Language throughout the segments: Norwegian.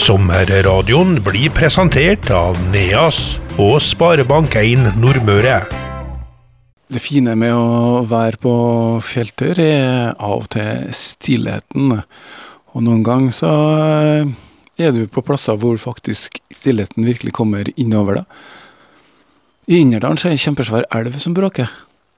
Sommerradioen blir presentert av NEAS og Sparebank1 Nordmøre. Det fine med å være på fjelltur er av og til stillheten. Og noen ganger så er du på plasser hvor faktisk stillheten virkelig kommer innover deg. I Innerdalen er det en kjempesvær elv som bråker.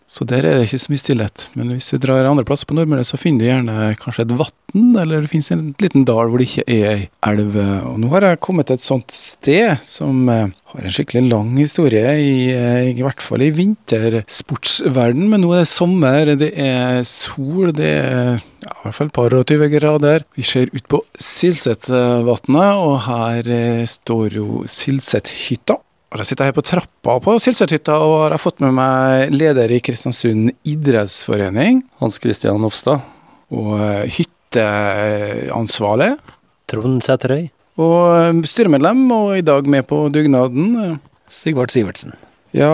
Så der er det ikke så mye stillhet. Men hvis du drar andre plasser på Nordmøre, så finner du gjerne kanskje et vann, eller det finnes en liten dal hvor det ikke er ei elv. Og nå har jeg kommet til et sånt sted som eh, har en skikkelig lang historie, i, eh, i hvert fall i vintersportsverden. Men nå er det sommer, det er sol, det er ja, i hvert fall et par og tyve grader. Vi ser ut på Silsetvatnet, og her eh, står jo Silsethytta. Og Da sitter jeg her på trappa på Silsøthytta og har fått med meg leder i Kristiansund idrettsforening. Hans Christian Hofstad. Og eh, hytteansvarlig. Trond Sæterøy. Og eh, styremedlem, og i dag med på dugnaden. Sigvard Sivertsen. Ja,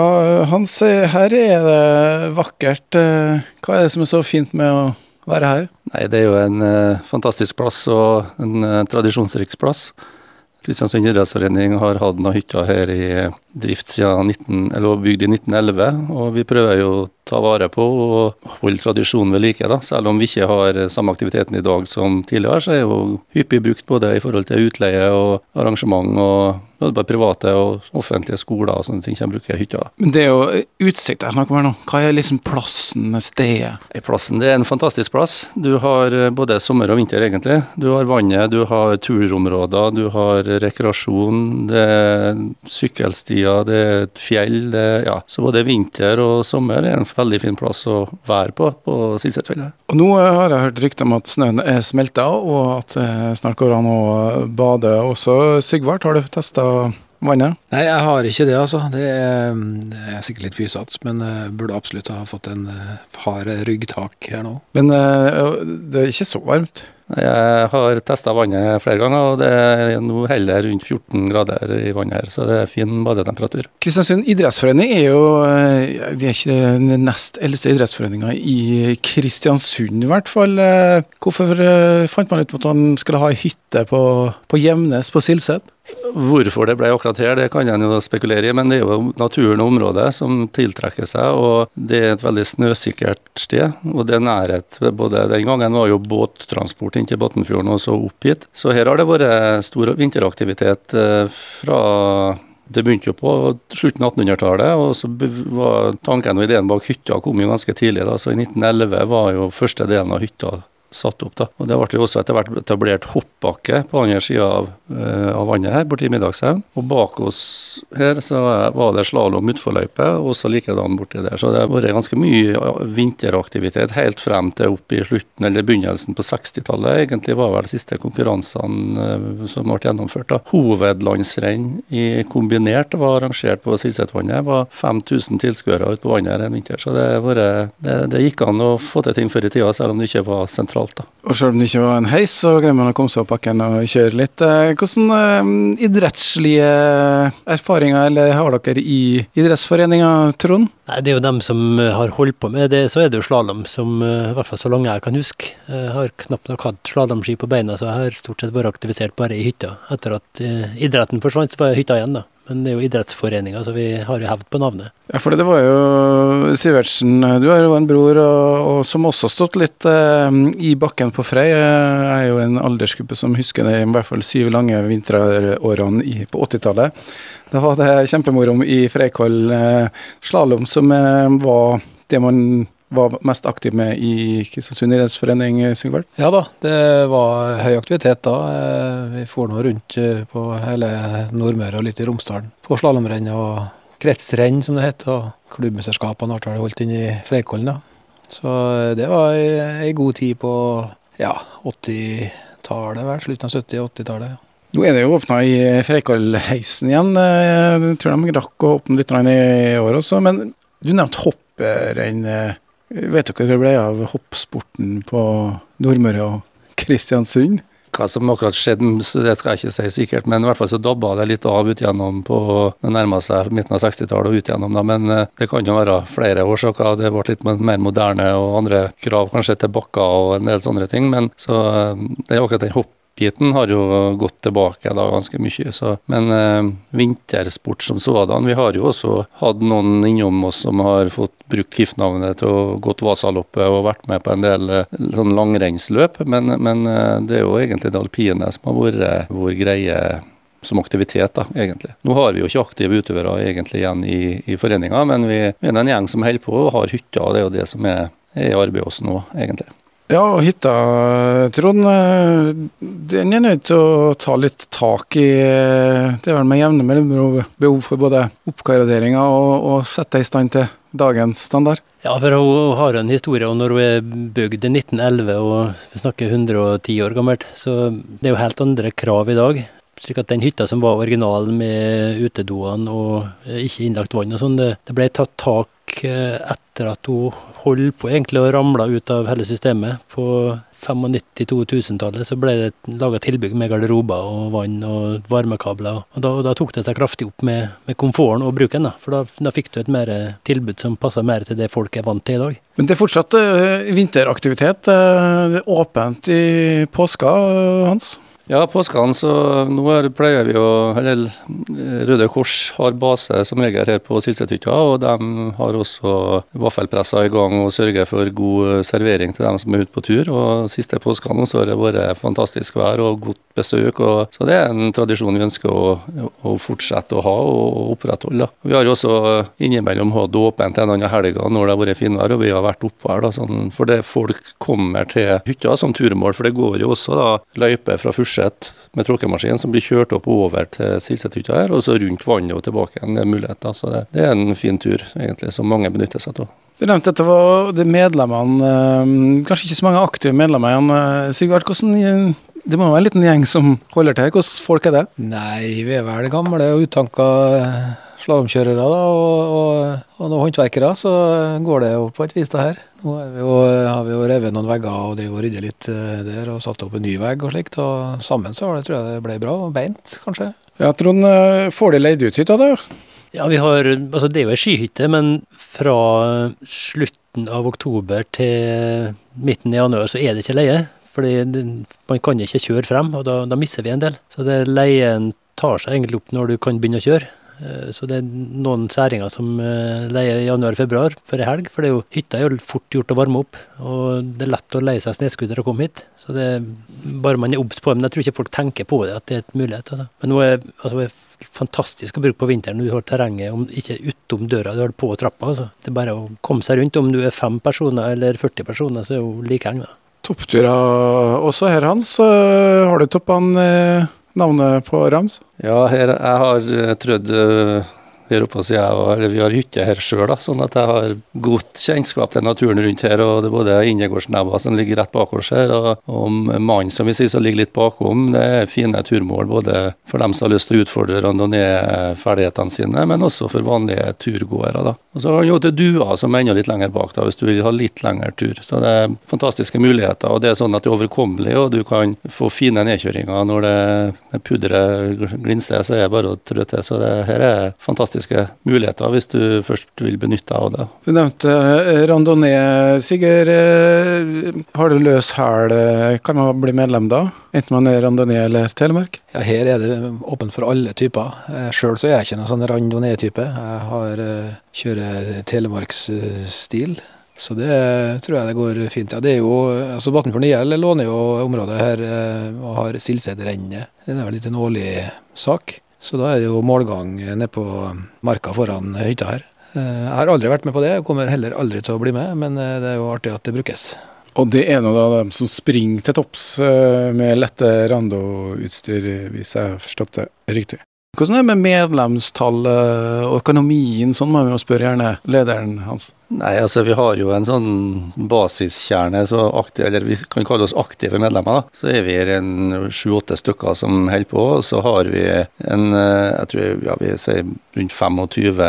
Hans, eh, her er det vakkert. Hva er det som er så fint med å være her? Nei, Det er jo en fantastisk plass og en tradisjonsrik plass. Kristiansund idrettsforening har hatt noen hytter her i drift siden 19, eller bygd i 1911. Og vi prøver jo ta vare på og holde tradisjonen ved like. da. Selv om vi ikke har samme aktiviteten i dag som tidligere, så er jo hyppig brukt både i forhold til utleie og arrangement. og både private og offentlige skoler og sånne ting som bruker hytta. Men det er jo utsikt jeg snakker vi nå. Hva er liksom plassen, stedet? Plassen, Det er en fantastisk plass. Du har både sommer og vinter, egentlig. Du har vannet, du har turområder, du har rekreasjon, det er sykkelstier, det er fjell. Det, ja. Så både vinter og sommer er en veldig fin plass å være på på Silsetfjellet. Og nå har jeg hørt rykter om at snøen er smelta, og at det snart går an å bade også. Sigvart, har du testa vannet? Nei, jeg har ikke det, altså. Det er, det er sikkert litt fysatt, men jeg burde absolutt ha fått en hard ryggtak her nå. Men det er ikke så varmt? Jeg har testa vannet flere ganger, og det er nå heller rundt 14 grader i vannet her, så det er fin badetemperatur. Kristiansund idrettsforening er jo det er ikke den nest eldste idrettsforeninga i Kristiansund, i hvert fall. Hvorfor fant man ut at man skulle ha hytte på, på Gjemnes på Silset? Hvorfor det ble akkurat her, det kan en jo spekulere i, men det er jo naturen og området som tiltrekker seg. og Det er et veldig snøsikkert sted. og det er nærhet. både Den gangen var jo båttransport inn til Batnfjorden og så opp hit. Så her har det vært stor vinteraktivitet fra det begynte jo på slutten av 1800-tallet, og så var tanken og ideen bak hytta kom jo ganske tidlig. da, så I 1911 var jo første delen av hytta satt opp. da. Og Det ble også etter hvert etablert hoppbakke på andre sida av, eh, av, vannet her, borti Middagshaugen. Og bak oss her så var det slalåm utforløype, og så likedan borti der. Så det har vært ganske mye vinteraktivitet helt frem til opp i slutten, eller begynnelsen på 60-tallet. Egentlig var vel de siste konkurransene uh, som ble gjennomført. da. Hovedlandsrenn i kombinert var arrangert på Silsetvannet. var 5000 tilskuere ute på vannet her en vinter. Så det, var, det, det gikk an å få til ting før i tida, selv om det ikke var sentralt da. Og selv om det ikke var en heis, så greier man å komme seg opp bakken og kjøre litt. Hvordan uh, idrettslige erfaringer eller har dere i idrettsforeninga, Trond? Nei, Det er jo dem som har holdt på med det. Så er det jo slalåm, som i hvert fall så lenge jeg kan huske. Jeg har knapt nok hatt slalåmski på beina, så jeg har stort sett vært aktivisert bare i hytta. Etter at idretten forsvant, så var jeg hytta igjen, da. Men det er jo idrettsforeninga, så vi har jo hevd på navnet. Ja, for det var jo Sivertsen, du har jo en bror og, og som også har stått litt eh, i bakken på Frei. Jeg er jo en aldersgruppe som husker det i hvert fall syv lange vinterårene på 80-tallet. Da var det kjempemoro i Freikoll eh, slalåm, som eh, var det man var mest aktiv med i Kristiansund idrettsforening, Sigvald? Ja da, det var høy aktivitet da. Vi for nå rundt på hele Nordmøre og litt i Romsdalen. På slalåmrenn og kretsrenn, som det heter. Og klubbmesterskapene ble holdt inn i Freikollen, da. Så det var ei god tid på ja, 80-tallet, vel. Slutten av 70- og 80-tallet. Ja. Nå er det jo åpna i Freikollheisen igjen. Jeg tror de rakk å åpne litt i år også. Men du nevnte hopprenn. Vet dere hva det ble av hoppsporten på Nordmøre og Kristiansund? Hva som akkurat skjedde, det skal jeg ikke si sikkert, men i hvert fall så dabba det litt av ut gjennom på det nærma seg midten av 60-tallet og ut gjennom da, men det kan jo være flere årsaker. Det ble litt mer moderne og andre krav kanskje til bakker og en del sånne ting, men så det er akkurat den hopp biten har jo gått tilbake da ganske mye. Så, men eh, vintersport som sådan Vi har jo også hatt noen innom oss som har fått brukt KIF-navnet til å gått Vasaloppet og vært med på en del eh, sånn langrennsløp, men, men eh, det er jo egentlig det alpine som har vært vår greie som aktivitet, da, egentlig. Nå har vi jo ikke aktive utøvere egentlig igjen i, i foreninga, men vi, vi er en gjeng som holder på og har hytter, det er jo det som er, er i arbeidet oss nå, egentlig. Ja, og hytta, Trond. eh, Den er nødt til å ta litt tak i. eh, Det er vel med jevne mellomrom behov for både oppgraderinger og, og sette i stand til dagens standard. Ja, for hun har en historie, og når hun er bygd i 1911, og vi snakker 110 år gammelt, så det er jo helt andre krav i dag. Slik at den hytta som var originalen med utedoene og eh, ikke innlagt vann og sånn, det, det ble tatt tak etter at hun holdt på egentlig å ramle ut av hele systemet. På 95-2000-tallet så ble det laga tilbygg med garderober og vann og varmekabler. Og da, og da tok det seg kraftig opp med, med komforten og bruken, da. For da, da fikk du et mer tilbud som passa mer til det folk er vant til i dag. Men det er fortsatt eh, vinteraktivitet. eh, Det er åpent i påska, eh, Hans? Ja, påskene så nå er, pleier vi å Eller eh, Røde Kors har base som regel her på Silsethytta, og de har også vaffelpresser i gang og sørger for god eh, servering til dem som er ute på tur. Og siste påskene så har det vært fantastisk vær og godt besøk, og, så det er en tradisjon vi ønsker å, å fortsette å ha og opprettholde. Vi har jo også innimellom hatt åpent en annen helg når det har vært finvær, og vi har vært oppe her. da, sånn, For det folk kommer til hytta som turmål, for det går jo også da løyper fra Furseth med tråkkemaskin som blir kjørt opp over til Silsethytta her, og så rundt vannet og tilbake igjen. Det er muligheter. Så det, det er en fin tur, egentlig, som mange benytter seg av. Du nevnte at det var det medlemmene eh, Kanskje ikke så mange aktive medlemmer igjen. Sigvart, hvordan eh, det må være en liten gjeng som holder til. Hvordan folk er det? Nei, vi er vel gamle og uttanka slalåmkjørere da, og, og, og noen håndverkere, så går det jo på et vis det her. Nå er vi jo, har vi jo revet noen vegger og driver og rydder litt eh, der, og satt opp en ny vegg og slikt. Og sammen så det, tror jeg det ble bra. og Beint, kanskje. Ja, Trond, eh, får de leid ut hytta, da? Ja, vi har, altså det er jo ei skihytte, men fra slutten av oktober til midten i januar så er det ikke leie. Fordi man kan ikke kjøre frem, og da, da mister vi en del. Så det leien tar seg egentlig opp når du kan begynne å kjøre. Eh, Så det er noen særinger som eh, leier i januar-februar før ei helg. For det er jo, hytta er jo fort gjort å varme opp, og det er lett å leie seg snøscooter og komme hit. Så det er bare man er obs på det. Men jeg tror ikke folk tenker på det, at det er et mulighet. Altså. Men nå er altså, fantastisk å bruke på vinteren når du har terrenget om, ikke utom døra, du har det på trappa. Altså. Det er bare å komme seg rundt. Om du er fem personer eller 40 personer, så er det jo likeheng. da. Toppturer også her, Hans. Eh, Har du toppene? Navnet på Rams? Ja, her, jeg har eh, trødd eh, oppe hos og, vi har hytte her sjøl, sånn at jeg har godt kjennskap til naturen rundt her. og Det er både Indergårdsnebba som ligger rett bak oss her, og, og mannen som vi sier som ligger litt bakom. Det er fine turmål både for dem som har lyst til å utfordre randonee-ferdighetene sine, men også for vanlige turgåere. da. Og Så har han jo til Dua som er enda litt lenger bak, da, hvis du vil ha litt lengre tur. Så det er fantastiske muligheter. og Det er sånn at det er overkommelig, og du kan få fine nedkjøringer når det pudderet glinser. Så er det bare å trø til. Så det her er fantastiske muligheter hvis du først vil benytte deg av det. Du nevnte eh, randonee. Sigurd, eh, har du løs hæl, eh, kan man bli medlem da? Enten man er randonee eller Telemark? Ja, her er det åpent for alle typer. Sjøl så er jeg ikke noen sånn randonee-type. Jeg har kjører telemarksstil. Så det tror jeg det går fint. Ja, det er jo, altså Batnfjord Niel låner jo området her og har Silsedrennet. Det er vel litt en årlig sak. Så da er det jo målgang nede på marka foran hytta her. Eh, Jeg har aldri vært med på det, og kommer heller aldri til å bli med, men eh, det er jo artig at det brukes. Og det er noen av dem som springer til topps eh, med lette rando-utstyr, hvis jeg har forstått det riktig. Hvordan er det med medlemstall eh, og økonomien? Sånn må vi jo spørre gjerne lederen hans. Nei, altså vi har jo en sånn basiskjerne, så aktiv, eller vi kan kalle oss aktive medlemmer. da. Så er vi en sju-åtte stykker som holder på, og så har vi en, eh, jeg tror ja, vi sier rundt 25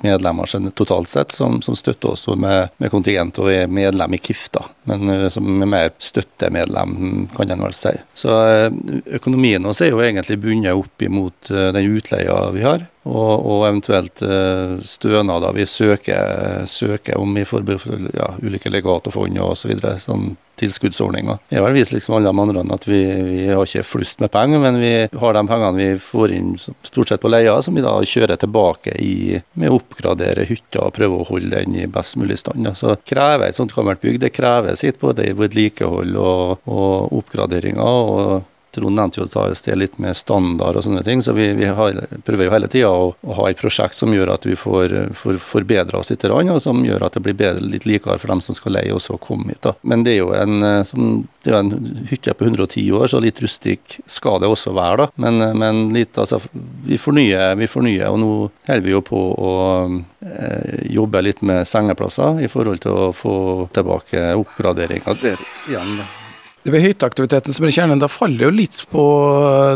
medlemmer sånn totalt sett, som, som støtter oss med, med kontingent og er medlem i KIF, da. Men eh, som er mer støttemedlem, kan en vel si. Så eh, økonomien vår er jo egentlig bundet opp imot den utleia vi har. Og, og eventuelt uh, stønader vi søker, søker om i forbindelse for ja, ulike legatofond og fond så. Sånn tilskuddsordninger. Jeg har vist liksom alle de andre at vi, vi har ikke flust med penger, men vi har de pengene vi får inn stort sett på leia, som vi da kjører tilbake i med å oppgradere hytta og prøve å holde den i best mulig stand. Så krever et sånt gammelt bygg, det krever sitt både i vedlikehold og, og oppgraderinger. og Trond nevnte jo et sted litt med standard og sånne ting, så vi, vi har, prøver jo hele tida å, å, ha et prosjekt som gjør at vi får, får forbedra oss litt, og som gjør at det blir bedre, litt likere for dem som skal leie oss og komme hit. da. Men det er jo en, eh, som, det er en hytte på 110 år, så litt rustikk skal det også være. da. Men, men litt, altså, vi fornyer, vi fornyer, og nå holder vi jo på å eh, jobbe litt med sengeplasser i forhold til å få tilbake oppgraderinga der igjen. da. Det blir hytteaktiviteten som er kjernen. Da faller jo litt på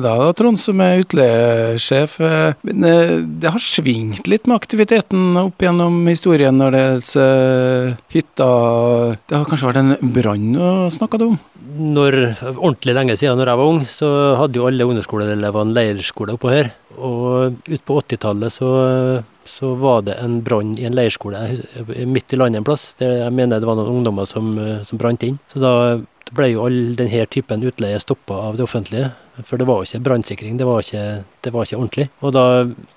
deg, da, Trond, som er utleiesjef. Men eh, det har svingt litt med aktiviteten opp gjennom historien når det gjelder eh, hytta. Det har kanskje vært en brann å snakke om? Når, ordentlig lenge siden, når jeg var ung, så hadde jo alle ungdomsskoleelevene leirskole oppå her. Og ut på 80-tallet så, så, var det en brann i en leirskole midt i landet en plass. Der jeg mener det var noen ungdommer som, som brant inn. Så da ble jo all denne typen utleie stoppa av det offentlige. For det var jo ikke brannsikring, det, det, var ikke ordentlig. Og da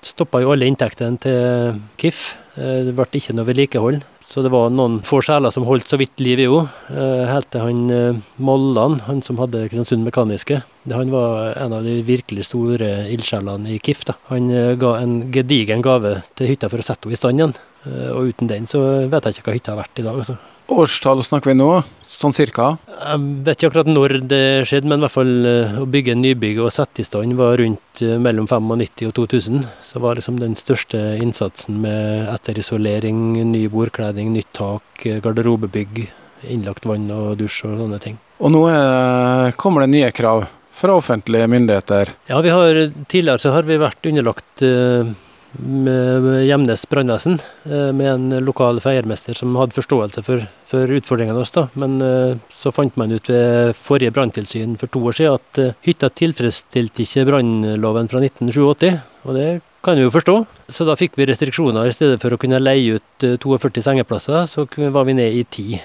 stoppa jo alle inntektene til KIF. Eh, det ble ikke noe vedlikehold. Så det var noen få sjeler som holdt så vidt liv i henne. Eh, helt til han eh, Mollan, han som hadde Kristiansund Mekaniske. Han var en av de virkelig store ildsjelene i KIF. Da. Han ga en gedigen gave til hytta for å sette henne i stand igjen. Og uten den så vet jeg ikke hva hytta har vært i dag. Altså. Årstall snakker vi nå? Sånn cirka? Jeg vet ikke akkurat når det skjedde, men i hvert fall eh, å bygge nybygg og sette i stand var rundt eh, mellom 95 og 2000. Så var liksom den største innsatsen med etterisolering, ny bordkledning, nytt tak, eh, garderobebygg, innlagt vann og dusj og sånne ting. Og nå er, kommer det nye krav fra offentlige myndigheter? Ja, vi har, tidligere så har vi vært underlagt Gjemnes brannvesen, eh, med en lokal feiermester som hadde forståelse for, for utfordringene våre. Men eh, så fant man ut ved forrige branntilsyn for to år siden at eh, hytta tilfredsstilte ikke brannloven fra 1987. Og det kan vi jo forstå. Så da fikk vi restriksjoner. I stedet for å kunne leie ut 42 sengeplasser, så var vi ned i 10.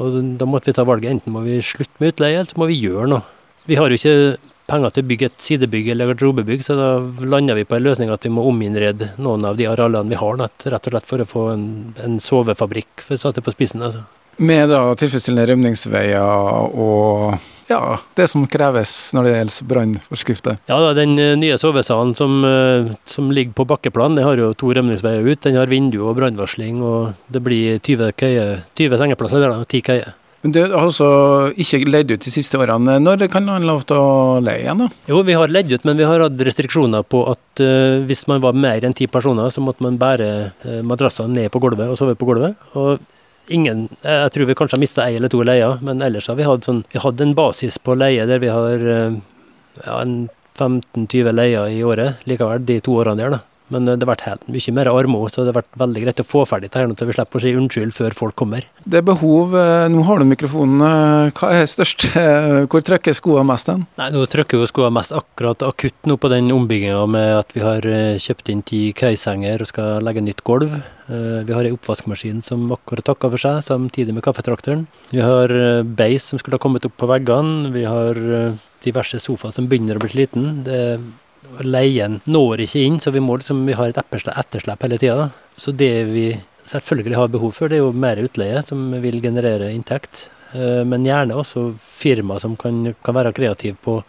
Og da måtte vi ta valget. Enten må vi slutte med utleie, eller så må vi gjøre noe. Vi har jo ikke penger til å bygge et sidebygg eller garderobebygg, så da landa vi på en løsning at vi må ominnrede noen av de arealene vi har, rett og slett for å få en, en sovefabrikk, for å sette det på spissen. altså. Med da tilfredsstillende rømningsveier og ja, det som kreves når det gjelder brannforskrifter? Ja, da, Den eh, nye sovesalen som, eh, som, ligger på bakkeplan, det har jo to rømningsveier ut. Den har vindu og brannvarsling, og det blir 20, køye, 20 sengeplasser der, og 10 køyer. Men Du har altså ikke leid ut de siste årene. Når kan man lov til å leie igjen? da? Jo, vi har leid ut, men vi har hatt restriksjoner på at uh, hvis man var mer enn ti personer, så måtte man bære uh, madrassene ned på gulvet og sove på gulvet. Og ingen, Jeg tror vi kanskje har mista ei eller to leier, men ellers har vi hatt sånn, vi hadde en basis på leie der vi har uh, ja, 15-20 leier i året likevel, de to årene der. da. Men eh, det vært helt mye mer armod, så det vært veldig greit å få ferdig det her, så vi slipper å si unnskyld før folk kommer. Det er behov eh, Nå har du mikrofonen. Eh, hva er størst? Hvor trykker skoene mest hen? Nei, Nå trykker jo skoene mest akkurat akutt nå på den ombygginga med at vi har kjøpt inn ti køysenger og skal legge nytt gulv. Vi har ei oppvaskmaskin som akkurat takka for seg, samtidig med kaffetrakteren. Vi har beis som skulle ha kommet opp på veggene. Vi har diverse sofaer som begynner å bli sliten. Det leien når ikke inn, så vi må liksom, vi har et etterslep hele tida. Så det vi selvfølgelig har behov for, det er jo mer utleie, som vil generere inntekt. Eh, men gjerne også firma som kan, kan være kreative på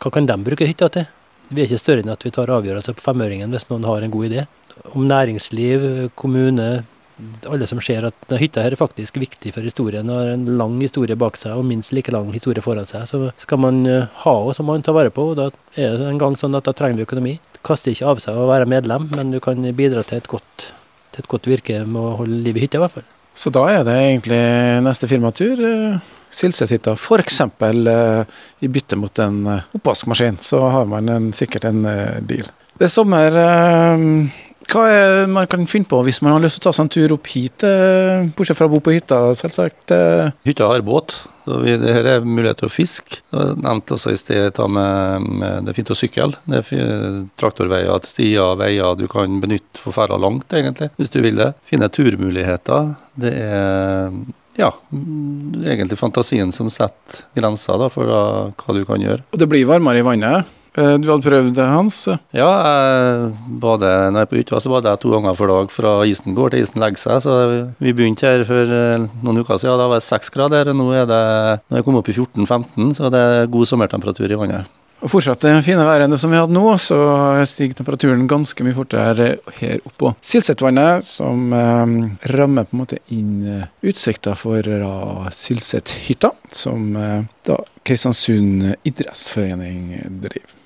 hva kan de bruke hytta til. Vi er ikke større enn at vi tar avgjørelser på femøringen hvis noen har en god idé. Om næringsliv, kommune, alle som ser at hytta her er faktisk viktig for historien og har en lang historie bak seg og minst like lang historie foran seg. Så skal man eh, ha henne, så må man ta vare på henne. Da er det en gang sånn at da trenger vi økonomi. Det kaster ikke av seg å være medlem, men du kan bidra til et godt, til et godt virke med å holde liv i hytta, i hvert fall. Så da er det egentlig neste firmatur. Eh, Silsehytta, f.eks. Eh, i bytte mot en oppvaskmaskin, så har man en, sikkert en deal. Det er sommer. Hva er man kan finne på hvis man har lyst til å ta seg en tur opp hit, eh, bortsett fra å bo på hytta, selvsagt? eh? Hytta har båt, så vi, det her er mulighet til å fiske. Jeg nevnte også i sted ta med, det er fint å sykle. Det er traktorveier, stier, veier du kan benytte for ferda langt, egentlig, hvis du vil det. Finne turmuligheter. Det er ja, mm, egentlig fantasien som setter grenser da, for da, hva du kan gjøre. Og det blir varmere i vannet. Eh, Du hadde prøvd det, Hans? Ja, bader, når jeg er på hytta, så bader jeg to ganger for dag fra isen går til isen legger seg. Så vi begynte her for eh, noen uker siden, da var det seks grader. Nå er det, nå er jeg kom opp i 14-15, så det er god sommertemperatur i vannet. Og fortsatt det fine været som vi har hatt nå, så stiger temperaturen ganske mye fortere her oppå Silsetvannet, som eh, rammer på en måte inn eh, utsikta for Silsethytta, som eh, da Kristiansund idrettsforening driver.